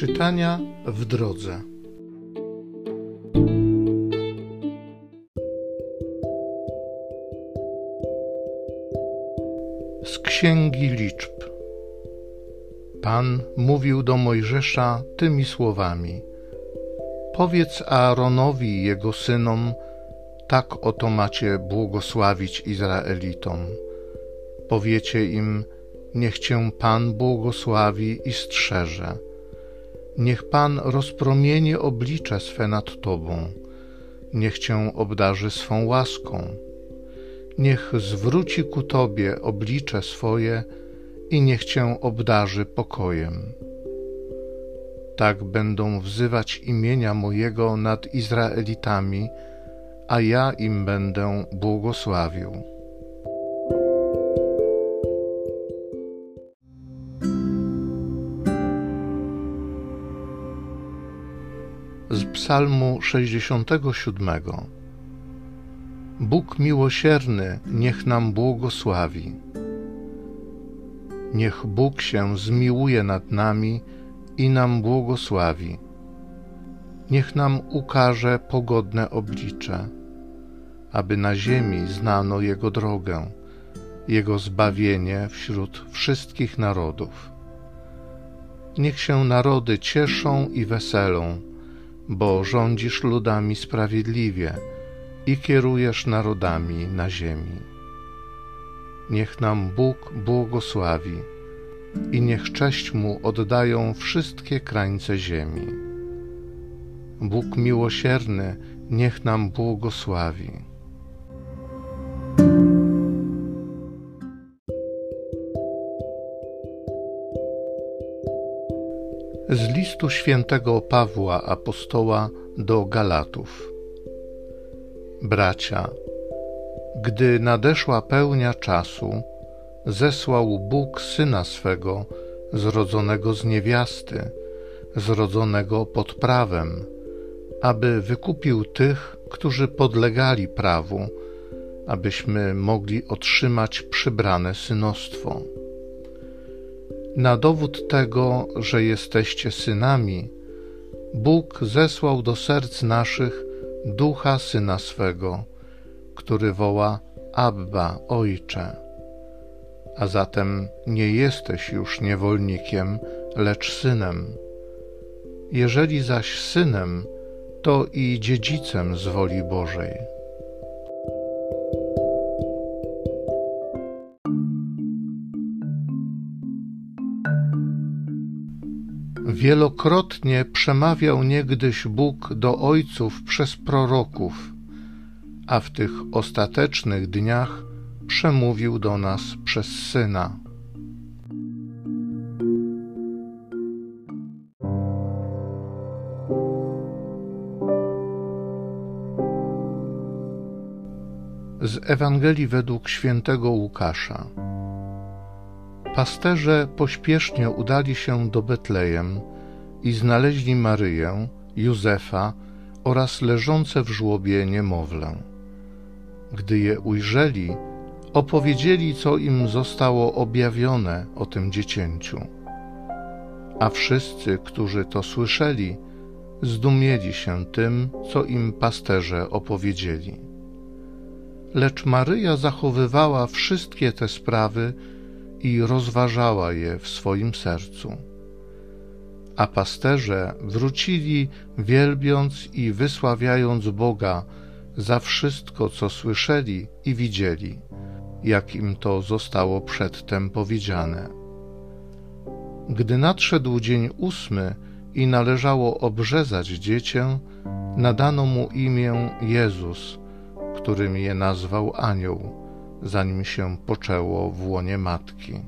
Czytania w drodze. Z Księgi Liczb. Pan mówił do Mojżesza tymi słowami: Powiedz Aaronowi i jego synom, tak oto macie błogosławić Izraelitom. Powiecie im, niech cię Pan błogosławi i strzeże. Niech Pan rozpromienie oblicze swe nad Tobą, niech Cię obdarzy swą łaską. Niech zwróci ku Tobie oblicze swoje i niech Cię obdarzy pokojem. Tak będą wzywać imienia mojego nad Izraelitami, a ja im będę błogosławił. Z Psalmu 67 Bóg miłosierny niech nam błogosławi. Niech Bóg się zmiłuje nad nami i nam błogosławi. Niech nam ukaże pogodne oblicze, aby na ziemi znano Jego drogę, Jego zbawienie wśród wszystkich narodów. Niech się narody cieszą i weselą, bo rządzisz ludami sprawiedliwie i kierujesz narodami na ziemi. Niech nam Bóg błogosławi i niech cześć Mu oddają wszystkie krańce ziemi. Bóg miłosierny niech nam błogosławi. Z listu świętego Pawła apostoła do Galatów. Bracia, gdy nadeszła pełnia czasu, zesłał Bóg syna swego, zrodzonego z niewiasty, zrodzonego pod prawem, aby wykupił tych, którzy podlegali prawu, abyśmy mogli otrzymać przybrane synostwo. Na dowód tego, że jesteście synami, Bóg zesłał do serc naszych ducha syna swego, który woła Abba, Ojcze. A zatem nie jesteś już niewolnikiem, lecz synem. Jeżeli zaś synem, to i dziedzicem z woli Bożej. Wielokrotnie przemawiał niegdyś Bóg do ojców przez proroków, a w tych ostatecznych dniach przemówił do nas przez Syna. Z Ewangelii według świętego Łukasza. Pasterze pośpiesznie udali się do Betlejem i znaleźli Maryję, Józefa oraz leżące w żłobie niemowlę. Gdy je ujrzeli, opowiedzieli, co im zostało objawione o tym dziecięciu. A wszyscy, którzy to słyszeli, zdumieli się tym, co im pasterze opowiedzieli. Lecz Maryja zachowywała wszystkie te sprawy, i rozważała je w swoim sercu. A pasterze wrócili, wielbiąc i wysławiając Boga za wszystko, co słyszeli i widzieli, jak im to zostało przedtem powiedziane. Gdy nadszedł dzień ósmy i należało obrzezać dziecię, nadano mu imię Jezus, którym je nazwał anioł zanim się poczęło w łonie matki.